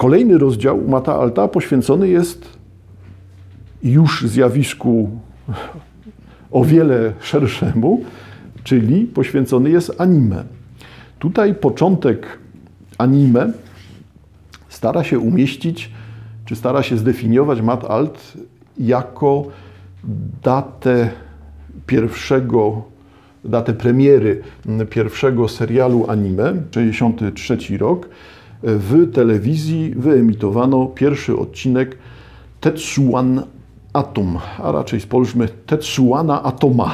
Kolejny rozdział Mata Alta poświęcony jest już zjawisku o wiele szerszemu, czyli poświęcony jest anime. Tutaj początek anime stara się umieścić, czy stara się zdefiniować Matt Alt jako datę pierwszego, datę premiery pierwszego serialu anime, 63 rok. W telewizji wyemitowano pierwszy odcinek Tetsuan Atom, a raczej spolżmy Tetsuana Atoma,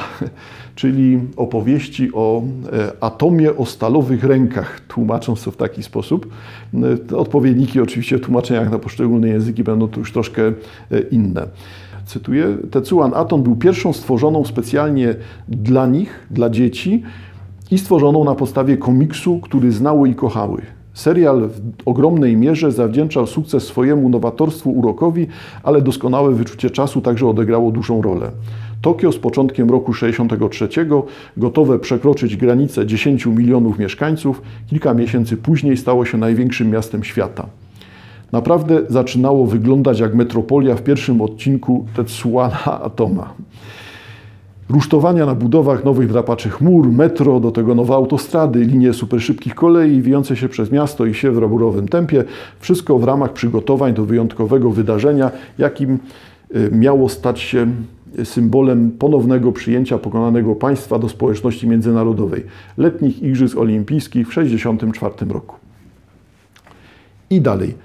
czyli opowieści o e, atomie o stalowych rękach, tłumacząc to w taki sposób. E, odpowiedniki oczywiście w tłumaczeniach na poszczególne języki będą tu już troszkę e, inne. Cytuję, Tetsuan Atom był pierwszą stworzoną specjalnie dla nich, dla dzieci i stworzoną na podstawie komiksu, który znały i kochały. Serial w ogromnej mierze zawdzięczał sukces swojemu nowatorstwu, urokowi, ale doskonałe wyczucie czasu także odegrało dużą rolę. Tokio z początkiem roku 63, gotowe przekroczyć granicę 10 milionów mieszkańców, kilka miesięcy później stało się największym miastem świata. Naprawdę zaczynało wyglądać jak metropolia w pierwszym odcinku Tetsuana Atoma rusztowania na budowach nowych drapaczych mur, metro, do tego nowe autostrady, linie superszybkich kolei wijące się przez miasto i się w roburowym tempie. Wszystko w ramach przygotowań do wyjątkowego wydarzenia, jakim y, miało stać się symbolem ponownego przyjęcia pokonanego państwa do społeczności międzynarodowej, letnich Igrzysk Olimpijskich w 1964 roku. I dalej.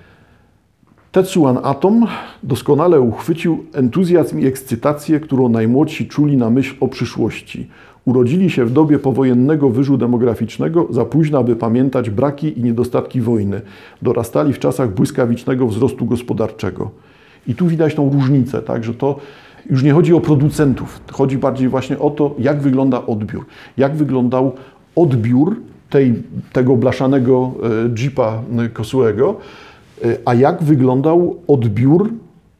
Tetsuan Atom doskonale uchwycił entuzjazm i ekscytację, którą najmłodsi czuli na myśl o przyszłości. Urodzili się w dobie powojennego wyżu demograficznego, za późno, aby pamiętać braki i niedostatki wojny. Dorastali w czasach błyskawicznego wzrostu gospodarczego. I tu widać tą różnicę, tak, że to już nie chodzi o producentów, chodzi bardziej właśnie o to, jak wygląda odbiór. Jak wyglądał odbiór tej, tego blaszanego e, jeepa e, Kosuego, E, a jak wyglądał odbiór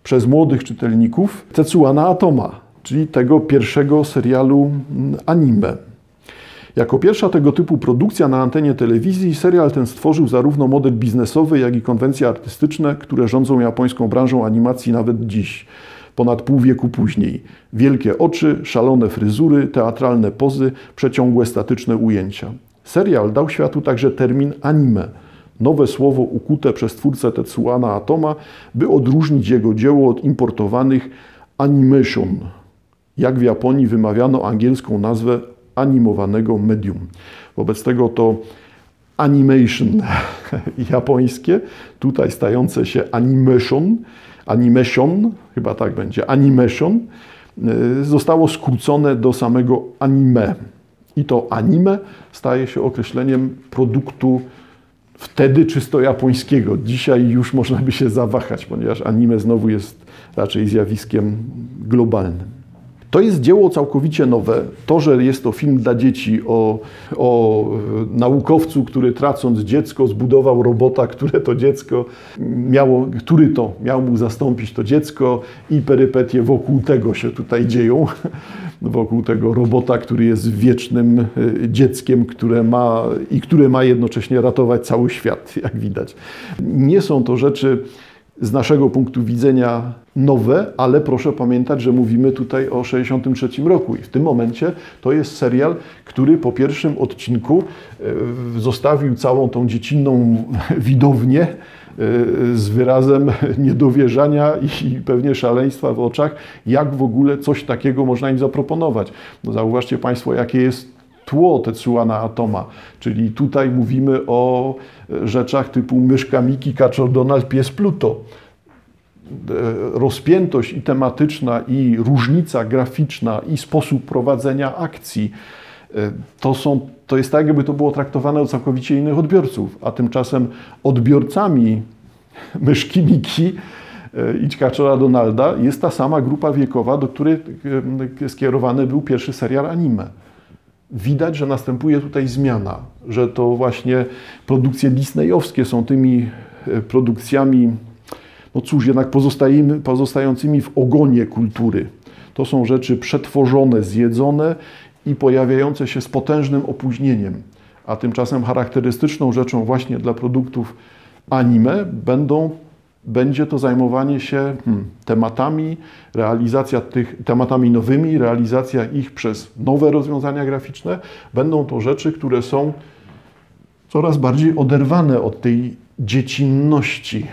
przez młodych czytelników Tetsuana Atoma, czyli tego pierwszego serialu mm, anime. Jako pierwsza tego typu produkcja na antenie telewizji, serial ten stworzył zarówno model biznesowy, jak i konwencje artystyczne, które rządzą japońską branżą animacji nawet dziś, ponad pół wieku później. Wielkie oczy, szalone fryzury, teatralne pozy, przeciągłe statyczne ujęcia. Serial dał światu także termin anime – nowe słowo ukute przez twórcę Tetsuana Atoma, by odróżnić jego dzieło od importowanych animation. Jak w Japonii wymawiano angielską nazwę animowanego medium. Wobec tego to animation japońskie, tutaj stające się animation, animation, chyba tak będzie, animation, y, zostało skrócone do samego anime. I to anime staje się określeniem produktu wtedy czysto japońskiego. Dzisiaj już można by się zawahać, ponieważ anime znowu jest raczej zjawiskiem globalnym. To jest dzieło całkowicie nowe. To, że jest to film dla dzieci o, o naukowcu, który tracąc dziecko zbudował robota, które to dziecko miało, który to miał mu zastąpić to dziecko i perypetie wokół tego się tutaj dzieją. Wokół tego robota, który jest wiecznym e, dzieckiem, które ma i które ma jednocześnie ratować cały świat, jak widać. Nie są to rzeczy z naszego punktu widzenia nowe, ale proszę pamiętać, że mówimy tutaj o 63 roku i w tym momencie to jest serial, który po pierwszym odcinku e, zostawił całą tą dziecinną widownię e, z wyrazem niedowierzania i pewnie szaleństwa w oczach, jak w ogóle coś takiego można im zaproponować. No zauważcie Państwo, jakie jest tło Tetsuana Atoma, czyli tutaj mówimy o rzeczach typu myszka Miki, kaczor Donald, pies Pluto. E, rozpiętość i tematyczna, i różnica graficzna, i sposób prowadzenia akcji, e, to, są, to jest tak, jakby to było traktowane od całkowicie innych odbiorców, a tymczasem odbiorcami myszki Miki e, i kaczora Donalda jest ta sama grupa wiekowa, do której skierowany był pierwszy serial anime widać, że następuje tutaj zmiana, że to właśnie produkcje disneyowskie są tymi e, produkcjami, no cóż, jednak pozostającymi w ogonie kultury. To są rzeczy przetworzone, zjedzone i pojawiające się z potężnym opóźnieniem. A tymczasem charakterystyczną rzeczą właśnie dla produktów anime będą będzie to zajmowanie się hmm, tematami, realizacja tych tematami nowymi, realizacja ich przez nowe rozwiązania graficzne. Będą to rzeczy, które są coraz bardziej oderwane od tej dziecinności,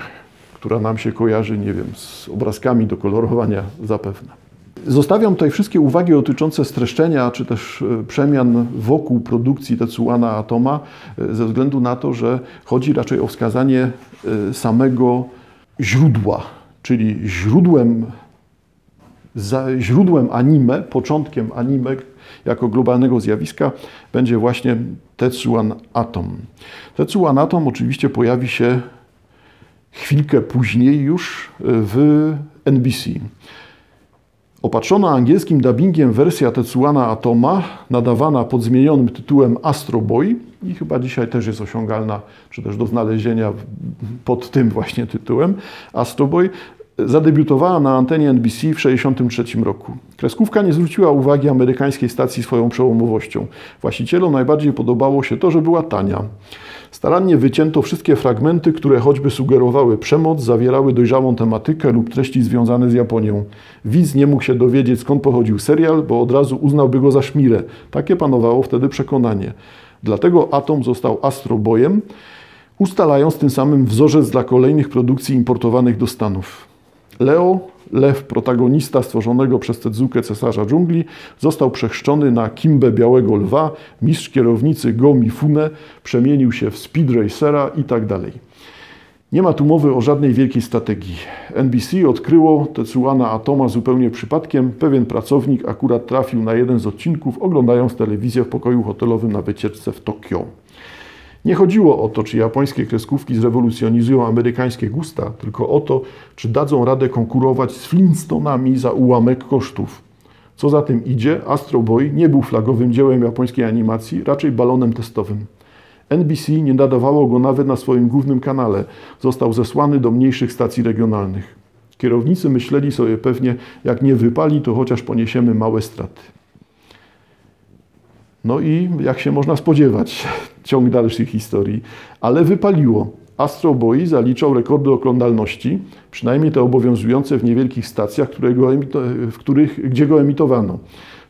która nam się kojarzy, nie wiem, z obrazkami do kolorowania zapewne. Zostawiam tutaj wszystkie uwagi dotyczące streszczenia, czy też e, przemian wokół produkcji Tetsuana Atoma, e, ze względu na to, że chodzi raczej o wskazanie e, samego źródła, czyli źródłem, źródłem anime, początkiem anime jako globalnego zjawiska będzie właśnie Tetsuan Atom. Tetsuan Atom oczywiście pojawi się chwilkę później już w NBC. Opatrzona angielskim dubbingiem wersja Tetsuana Atoma, nadawana pod zmienionym tytułem Astro Boy. I chyba dzisiaj też jest osiągalna, czy też do znalezienia pod tym właśnie tytułem, Astro Boy, zadebiutowała na antenie NBC w 1963 roku. Kreskówka nie zwróciła uwagi amerykańskiej stacji swoją przełomowością. Właścicielom najbardziej podobało się to, że była tania. Starannie wycięto wszystkie fragmenty, które choćby sugerowały przemoc, zawierały dojrzałą tematykę lub treści związane z Japonią. Widz nie mógł się dowiedzieć skąd pochodził serial, bo od razu uznałby go za szmirę. Takie panowało wtedy przekonanie. Dlatego Atom został astrobojem, ustalając tym samym wzorzec dla kolejnych produkcji importowanych do Stanów. Leo, lew protagonista stworzonego przez Tedzukę cesarza dżungli, został przechrzczony na Kimbę Białego Lwa, mistrz kierownicy Go Mifune, przemienił się w Speed Racera tak. Nie ma tu mowy o żadnej wielkiej strategii. NBC odkryło Tetsuana Atoma zupełnie przypadkiem. Pewien pracownik akurat trafił na jeden z odcinków, oglądając telewizję w pokoju hotelowym na wycieczce w Tokio. Nie chodziło o to, czy japońskie kreskówki zrewolucjonizują amerykańskie gusta, tylko o to, czy dadzą radę konkurować z Flintstonami za ułamek kosztów. Co za tym idzie, Astro Boy nie był flagowym dziełem japońskiej animacji, raczej balonem testowym. NBC nie nadawało go nawet na swoim głównym kanale. Został zesłany do mniejszych stacji regionalnych. Kierownicy myśleli sobie pewnie, jak nie wypali, to chociaż poniesiemy małe straty. No i jak się można spodziewać, ciąg dalszej historii, ale wypaliło. Astro Boy zaliczał rekordy oglądalności, przynajmniej te obowiązujące w niewielkich stacjach, w których, gdzie go emitowano.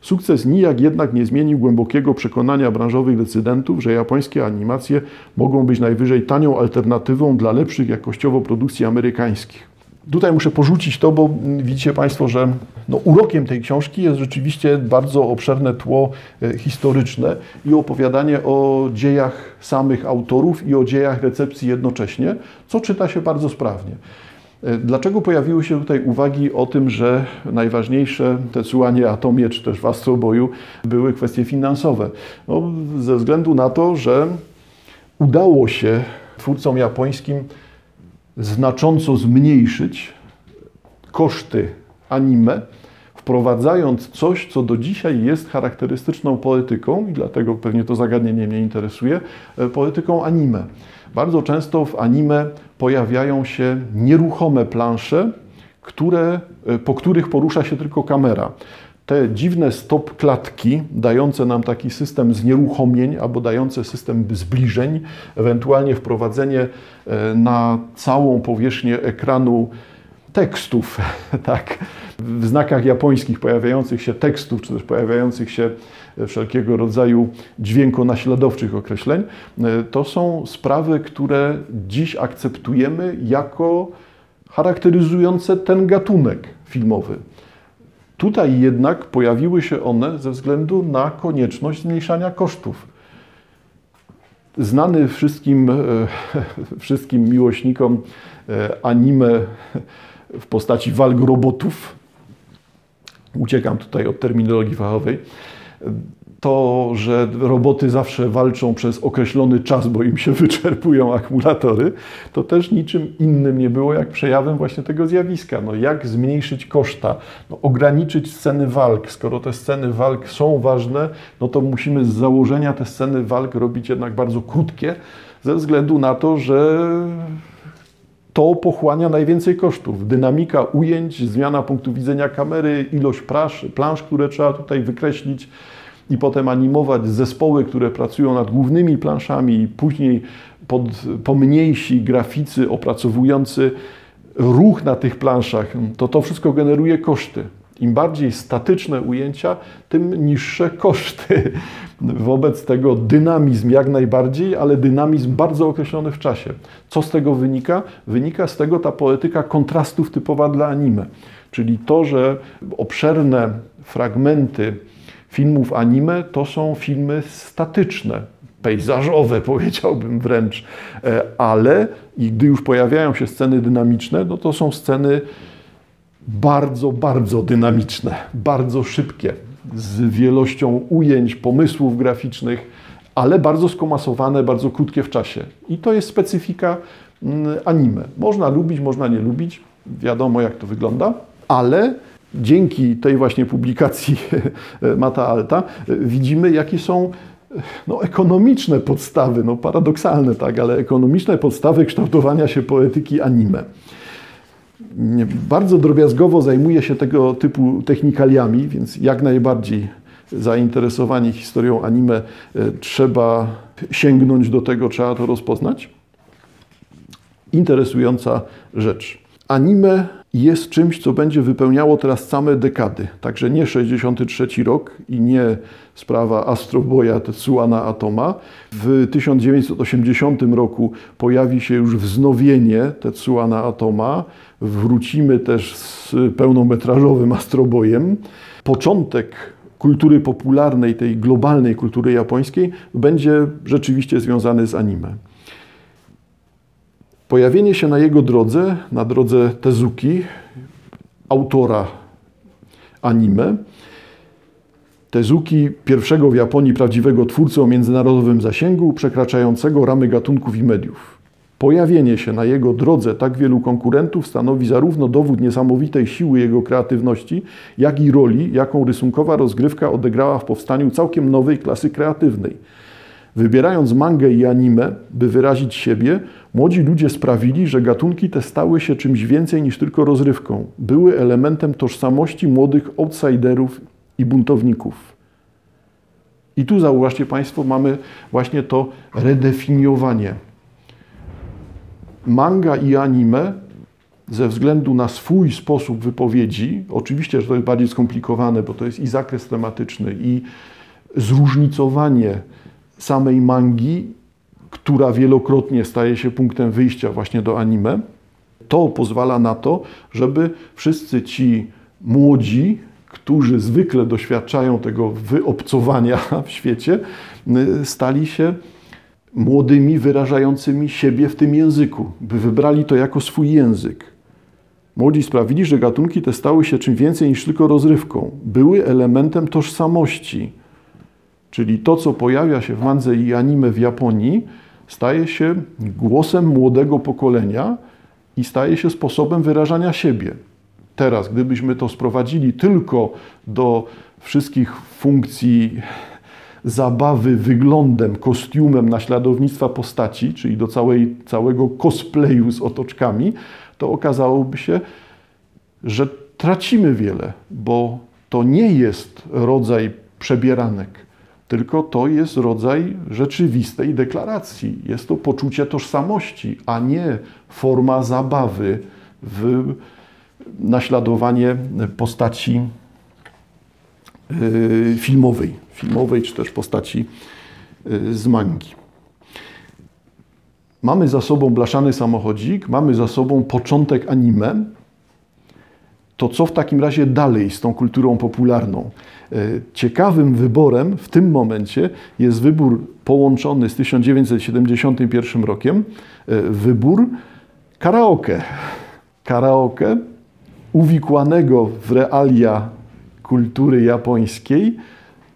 Sukces nijak jednak nie zmienił głębokiego przekonania branżowych decydentów, że japońskie animacje mogą być najwyżej tanią alternatywą dla lepszych jakościowo produkcji amerykańskich. Tutaj muszę porzucić to, bo widzicie Państwo, że no, urokiem tej książki jest rzeczywiście bardzo obszerne tło e, historyczne i opowiadanie o dziejach samych autorów i o dziejach recepcji jednocześnie, co czyta się bardzo sprawnie. E, dlaczego pojawiły się tutaj uwagi o tym, że najważniejsze te słuanie atomie czy też w astroboju były kwestie finansowe? No, ze względu na to, że udało się twórcom japońskim znacząco zmniejszyć koszty anime, wprowadzając coś, co do dzisiaj jest charakterystyczną poetyką, i dlatego pewnie to zagadnienie mnie interesuje, e, poetyką anime. Bardzo często w anime pojawiają się nieruchome plansze, które, e, po których porusza się tylko kamera te dziwne stop klatki, dające nam taki system znieruchomień albo dające system zbliżeń, ewentualnie wprowadzenie e, na całą powierzchnię ekranu tekstów, tak, w znakach japońskich pojawiających się tekstów, czy też pojawiających się wszelkiego rodzaju dźwiękonaśladowczych określeń, e, to są sprawy, które dziś akceptujemy jako charakteryzujące ten gatunek filmowy. Tutaj jednak pojawiły się one ze względu na konieczność zmniejszania kosztów. Znany wszystkim, e, wszystkim miłośnikom e, anime w postaci walk robotów, uciekam tutaj od terminologii fachowej, to, że roboty zawsze walczą przez określony czas, bo im się wyczerpują akumulatory, to też niczym innym nie było jak przejawem właśnie tego zjawiska. No, jak zmniejszyć koszta, no, ograniczyć sceny walk. Skoro te sceny walk są ważne, no to musimy z założenia te sceny walk robić jednak bardzo krótkie, ze względu na to, że to pochłania najwięcej kosztów. Dynamika ujęć, zmiana punktu widzenia kamery, ilość plansz, plansz które trzeba tutaj wykreślić i potem animować zespoły, które pracują nad głównymi planszami i później pod, pomniejsi graficy opracowujący ruch na tych planszach, to to wszystko generuje koszty. Im bardziej statyczne ujęcia, tym niższe koszty. Wobec tego dynamizm jak najbardziej, ale dynamizm bardzo określony w czasie. Co z tego wynika? Wynika z tego ta poetyka kontrastów typowa dla anime. Czyli to, że obszerne fragmenty filmów anime to są filmy statyczne, pejzażowe, powiedziałbym wręcz, e, ale i gdy już pojawiają się sceny dynamiczne, no to są sceny bardzo, bardzo dynamiczne, bardzo szybkie, z wielością ujęć, pomysłów graficznych, ale bardzo skomasowane, bardzo krótkie w czasie. I to jest specyfika mm, anime. Można lubić, można nie lubić, wiadomo jak to wygląda, ale dzięki tej właśnie publikacji Mata Alta widzimy, jakie są no, ekonomiczne podstawy, no paradoksalne tak, ale ekonomiczne podstawy kształtowania się poetyki anime. Bardzo drobiazgowo zajmuje się tego typu technikaliami, więc jak najbardziej zainteresowani historią anime e, trzeba sięgnąć do tego, trzeba to rozpoznać. Interesująca rzecz. Anime jest czymś, co będzie wypełniało teraz same dekady. Także nie 63 rok i nie sprawa Astroboya Tetsuana Atoma. W 1980 roku pojawi się już wznowienie Tetsuana Atoma. Wrócimy też z pełnometrażowym Astrobojem. Początek kultury popularnej, tej globalnej kultury japońskiej, będzie rzeczywiście związany z anime. Pojawienie się na jego drodze, na drodze Tezuki, autora anime, Tezuki, pierwszego w Japonii prawdziwego twórcy o międzynarodowym zasięgu, przekraczającego ramy gatunków i mediów. Pojawienie się na jego drodze tak wielu konkurentów stanowi zarówno dowód niesamowitej siły jego kreatywności, jak i roli, jaką rysunkowa rozgrywka odegrała w powstaniu całkiem nowej klasy kreatywnej – Wybierając mangę i anime, by wyrazić siebie, młodzi ludzie sprawili, że gatunki te stały się czymś więcej niż tylko rozrywką. Były elementem tożsamości młodych outsiderów i buntowników. I tu zauważcie Państwo, mamy właśnie to redefiniowanie. Manga i anime ze względu na swój sposób wypowiedzi, oczywiście, że to jest bardziej skomplikowane, bo to jest i zakres tematyczny, i zróżnicowanie samej mangi, która wielokrotnie staje się punktem wyjścia właśnie do anime. To pozwala na to, żeby wszyscy ci młodzi, którzy zwykle doświadczają tego wyobcowania w świecie, stali się młodymi wyrażającymi siebie w tym języku, by wybrali to jako swój język. Młodzi sprawili, że gatunki te stały się czym więcej niż tylko rozrywką. Były elementem tożsamości, Czyli to, co pojawia się w mandze i anime w Japonii, staje się głosem młodego pokolenia i staje się sposobem wyrażania siebie. Teraz, gdybyśmy to sprowadzili tylko do wszystkich funkcji zabawy wyglądem, kostiumem, naśladownictwa postaci, czyli do całej, całego cosplayu z otoczkami, to okazałoby się, że tracimy wiele, bo to nie jest rodzaj przebieranek tylko to jest rodzaj rzeczywistej deklaracji. Jest to poczucie tożsamości, a nie forma zabawy w naśladowanie postaci y, filmowej, filmowej czy też postaci y, z mangi. Mamy za sobą blaszany samochodzik, mamy za sobą początek anime. To co w takim razie dalej z tą kulturą popularną? E, ciekawym wyborem w tym momencie jest wybór połączony z 1971 rokiem, e, wybór karaoke. Karaoke uwikłanego w realia kultury japońskiej,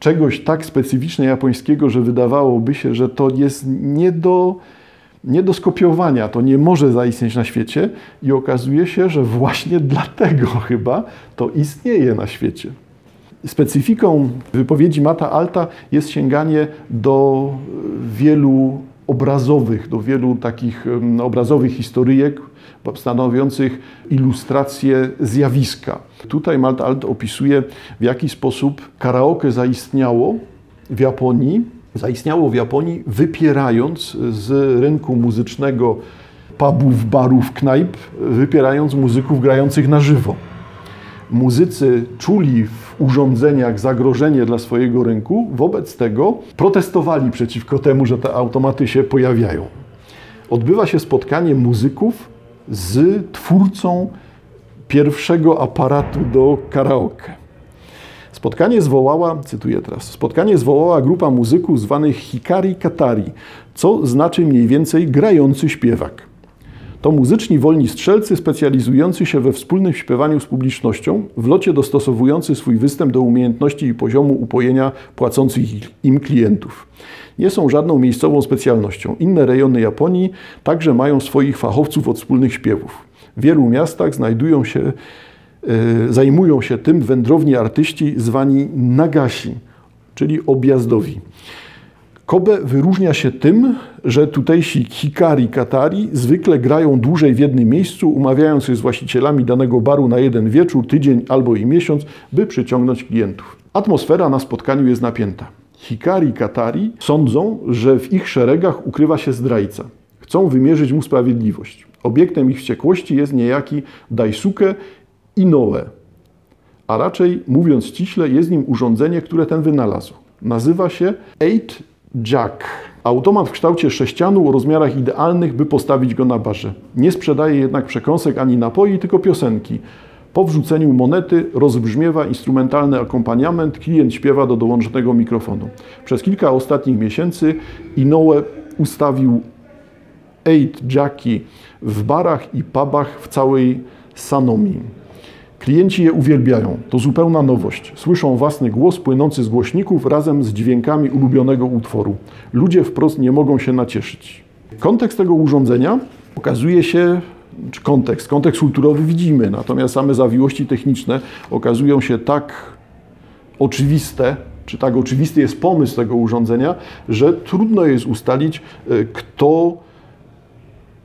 czegoś tak specyficznie japońskiego, że wydawałoby się, że to jest nie do, nie do skopiowania, to nie może zaistnieć na świecie i okazuje się, że właśnie dlatego chyba to istnieje na świecie. Specyfiką wypowiedzi Mata Alta jest sięganie do wielu obrazowych, do wielu takich obrazowych historyjek stanowiących ilustrację zjawiska. Tutaj Mata Alt opisuje, w jaki sposób karaoke zaistniało w Japonii zaistniało w Japonii, wypierając z rynku muzycznego pubów, barów, knajp, wypierając muzyków grających na żywo. Muzycy czuli w urządzeniach zagrożenie dla swojego rynku, wobec tego protestowali przeciwko temu, że te automaty się pojawiają. Odbywa się spotkanie muzyków z twórcą pierwszego aparatu do karaoke. Spotkanie zwołała, cytuję teraz, spotkanie zwołała grupa muzyków zwanych Hikari Katari, co znaczy mniej więcej grający śpiewak. To muzyczni wolni strzelcy specjalizujący się we wspólnym śpiewaniu z publicznością, w locie dostosowujący swój występ do umiejętności i poziomu upojenia płacących im klientów. Nie są żadną miejscową specjalnością. Inne rejony Japonii także mają swoich fachowców od wspólnych śpiewów. W wielu miastach znajdują się, zajmują się tym wędrowni artyści zwani nagashi, czyli objazdowi. Kobe wyróżnia się tym, że tutejsi hikari katari zwykle grają dłużej w jednym miejscu, umawiając się z właścicielami danego baru na jeden wieczór, tydzień albo i miesiąc, by przyciągnąć klientów. Atmosfera na spotkaniu jest napięta. Hikari katari sądzą, że w ich szeregach ukrywa się zdrajca. Chcą wymierzyć mu sprawiedliwość. Obiektem ich wściekłości jest niejaki Daisuke Inoue, a raczej, mówiąc ściśle, jest nim urządzenie, które ten wynalazł. Nazywa się Eight Jack. Automat w kształcie sześcianu o rozmiarach idealnych, by postawić go na barze. Nie sprzedaje jednak przekąsek ani napoi, tylko piosenki. Po wrzuceniu monety rozbrzmiewa instrumentalny akompaniament, klient śpiewa do dołączonego mikrofonu. Przez kilka ostatnich miesięcy Inoue ustawił Eight Jacki w barach i pubach w całej Sanomi. Klienci je uwielbiają. To zupełna nowość. Słyszą własny głos płynący z głośników razem z dźwiękami ulubionego utworu. Ludzie wprost nie mogą się nacieszyć. Kontekst tego urządzenia okazuje się, czy kontekst, kontekst kulturowy widzimy, natomiast same zawiłości techniczne okazują się tak oczywiste, czy tak oczywisty jest pomysł tego urządzenia, że trudno jest ustalić, e, kto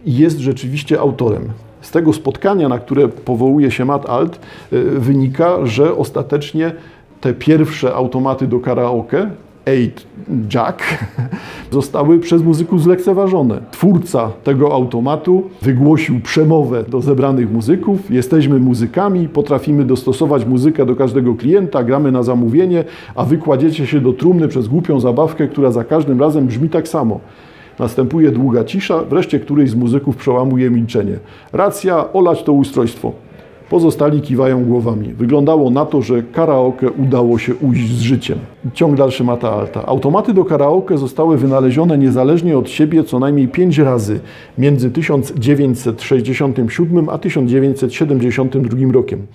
jest rzeczywiście autorem. Z tego spotkania, na które powołuje się Matt Alt, y, wynika, że ostatecznie te pierwsze automaty do karaoke, Eight Jack, zostały przez muzyków zlekceważone. Twórca tego automatu wygłosił przemowę do zebranych muzyków. Jesteśmy muzykami, potrafimy dostosować muzykę do każdego klienta, gramy na zamówienie, a wy kładziecie się do trumny przez głupią zabawkę, która za każdym razem brzmi tak samo. Następuje długa cisza, wreszcie któryś z muzyków przełamuje milczenie. Racja, olać to ustrojstwo. Pozostali kiwają głowami. Wyglądało na to, że karaoke udało się ujść z życiem. Ciąg dalszy Mata Alta. Automaty do karaoke zostały wynalezione niezależnie od siebie co najmniej pięć razy między 1967 a 1972 rokiem.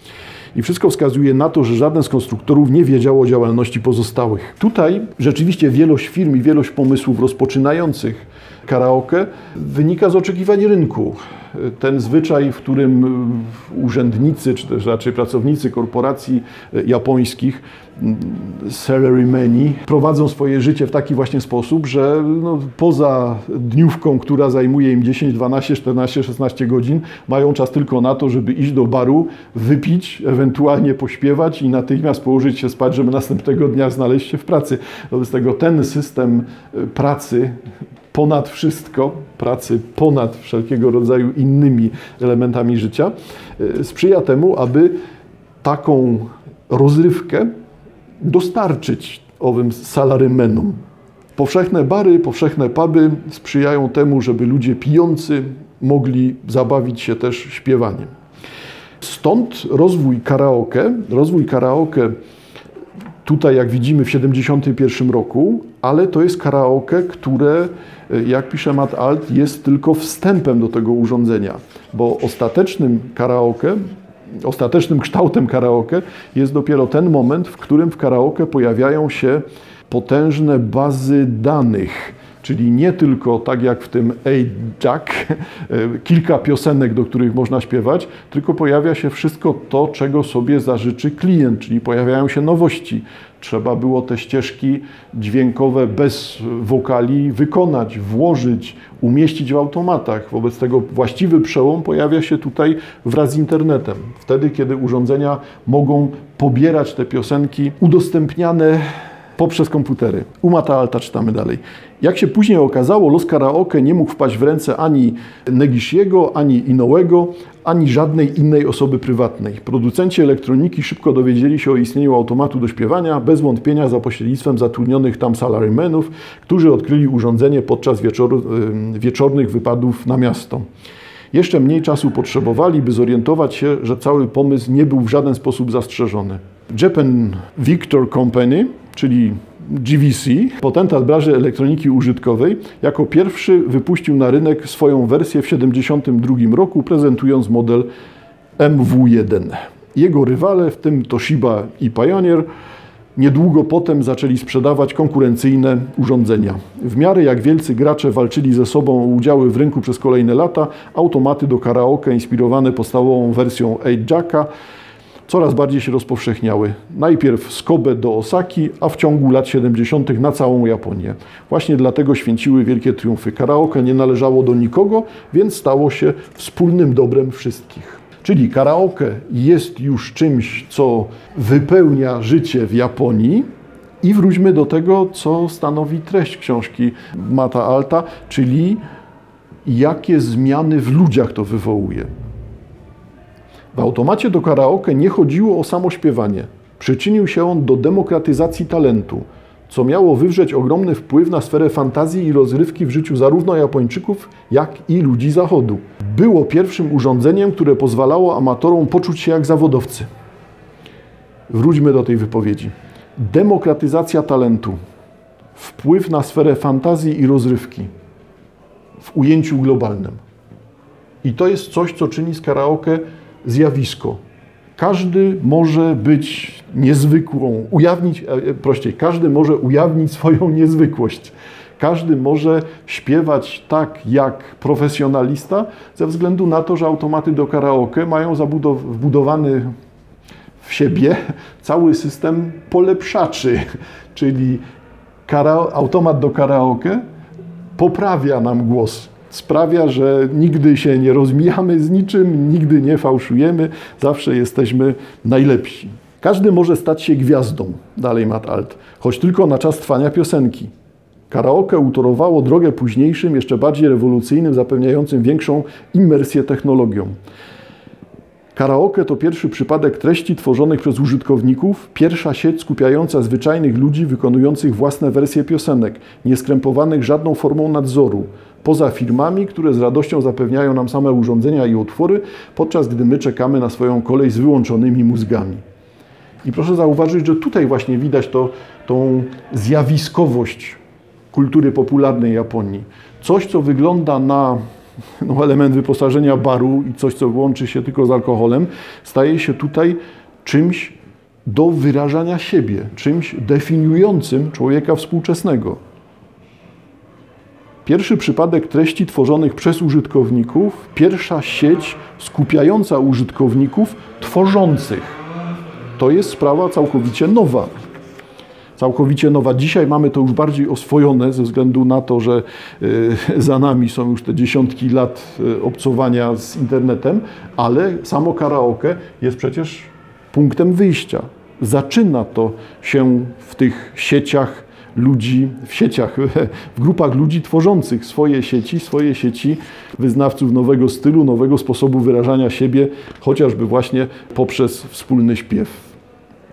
I wszystko wskazuje na to, że żaden z konstruktorów nie wiedział o działalności pozostałych. Tutaj rzeczywiście wielość firm i wielość pomysłów rozpoczynających karaoke wynika z oczekiwań rynku. Ten zwyczaj, w którym urzędnicy, czy też raczej pracownicy korporacji japońskich, salarymen, prowadzą swoje życie w taki właśnie sposób, że no, poza dniówką, która zajmuje im 10, 12, 14, 16 godzin, mają czas tylko na to, żeby iść do baru, wypić, ewentualnie pośpiewać i natychmiast położyć się spać, żeby następnego dnia znaleźć się w pracy. Wobec tego ten system pracy ponad wszystko, pracy ponad wszelkiego rodzaju innymi elementami życia, e, sprzyja temu, aby taką rozrywkę dostarczyć owym salarymenom. Powszechne bary, powszechne puby sprzyjają temu, żeby ludzie pijący mogli zabawić się też śpiewaniem. Stąd rozwój karaoke, rozwój karaoke tutaj, jak widzimy, w 1971 roku, ale to jest karaoke, które, e, jak pisze Matt Alt, jest tylko wstępem do tego urządzenia, bo ostatecznym karaoke, ostatecznym kształtem karaoke jest dopiero ten moment, w którym w karaoke pojawiają się potężne bazy danych czyli nie tylko tak jak w tym Hey Jack, e, kilka piosenek, do których można śpiewać, tylko pojawia się wszystko to, czego sobie zażyczy klient, czyli pojawiają się nowości. Trzeba było te ścieżki dźwiękowe bez wokali wykonać, włożyć, umieścić w automatach. Wobec tego właściwy przełom pojawia się tutaj wraz z internetem. Wtedy, kiedy urządzenia mogą pobierać te piosenki udostępniane poprzez komputery. U Mata Alta czytamy dalej. Jak się później okazało, Los Karaoke nie mógł wpaść w ręce ani Negishiego, ani Inouego, ani żadnej innej osoby prywatnej. Producenci elektroniki szybko dowiedzieli się o istnieniu automatu do śpiewania, bez wątpienia za pośrednictwem zatrudnionych tam salarymenów, którzy odkryli urządzenie podczas wieczoru, wieczornych wypadów na miasto. Jeszcze mniej czasu potrzebowali, by zorientować się, że cały pomysł nie był w żaden sposób zastrzeżony. Japan Victor Company, czyli GVC, potentat branży elektroniki użytkowej, jako pierwszy wypuścił na rynek swoją wersję w 1972 roku, prezentując model MW1. Jego rywale, w tym Toshiba i Pioneer, niedługo potem zaczęli sprzedawać konkurencyjne urządzenia. W miarę jak wielcy gracze walczyli ze sobą o udziały w rynku przez kolejne lata, automaty do karaoke inspirowane podstawową wersją 8-jacka coraz bardziej się rozpowszechniały. Najpierw z Kobe do Osaki, a w ciągu lat 70. na całą Japonię. Właśnie dlatego święciły wielkie triumfy. Karaoke nie należało do nikogo, więc stało się wspólnym dobrem wszystkich. Czyli karaoke jest już czymś, co wypełnia życie w Japonii. I wróćmy do tego, co stanowi treść książki Mata Alta, czyli jakie zmiany w ludziach to wywołuje. W automacie do karaoke nie chodziło o samo śpiewanie. Przyczynił się on do demokratyzacji talentu, co miało wywrzeć ogromny wpływ na sferę fantazji i rozrywki w życiu zarówno Japończyków, jak i ludzi Zachodu. Było pierwszym urządzeniem, które pozwalało amatorom poczuć się jak zawodowcy. Wróćmy do tej wypowiedzi. Demokratyzacja talentu, wpływ na sferę fantazji i rozrywki w ujęciu globalnym. I to jest coś, co czyni z karaoke zjawisko. Każdy może być niezwykłą, ujawnić, e, e, prościej, każdy może ujawnić swoją niezwykłość. Każdy może śpiewać tak jak profesjonalista, ze względu na to, że automaty do karaoke mają wbudowany w siebie cały system polepszaczy, czyli automat do karaoke poprawia nam głos sprawia, że nigdy się nie rozmijamy z niczym, nigdy nie fałszujemy, zawsze jesteśmy najlepsi. Każdy może stać się gwiazdą, dalej Matt Alt, choć tylko na czas trwania piosenki. Karaoke utorowało drogę późniejszym, jeszcze bardziej rewolucyjnym, zapewniającym większą immersję technologią. Karaoke to pierwszy przypadek treści tworzonych przez użytkowników, pierwsza sieć skupiająca zwyczajnych ludzi wykonujących własne wersje piosenek, nieskrępowanych żadną formą nadzoru, poza firmami, które z radością zapewniają nam same urządzenia i utwory, podczas gdy my czekamy na swoją kolej z wyłączonymi mózgami. I proszę zauważyć, że tutaj właśnie widać to, tą zjawiskowość kultury popularnej Japonii. Coś, co wygląda na no, element wyposażenia baru i coś, co łączy się tylko z alkoholem, staje się tutaj czymś do wyrażania siebie, czymś definiującym człowieka współczesnego. Pierwszy przypadek treści tworzonych przez użytkowników, pierwsza sieć skupiająca użytkowników tworzących. To jest sprawa całkowicie nowa. Całkowicie nowa. Dzisiaj mamy to już bardziej oswojone ze względu na to, że y, za nami są już te dziesiątki lat y, obcowania z internetem, ale samo karaoke jest przecież punktem wyjścia. Zaczyna to się w tych sieciach ludzi w sieciach, w grupach ludzi tworzących swoje sieci, swoje sieci wyznawców nowego stylu, nowego sposobu wyrażania siebie, chociażby właśnie poprzez wspólny śpiew.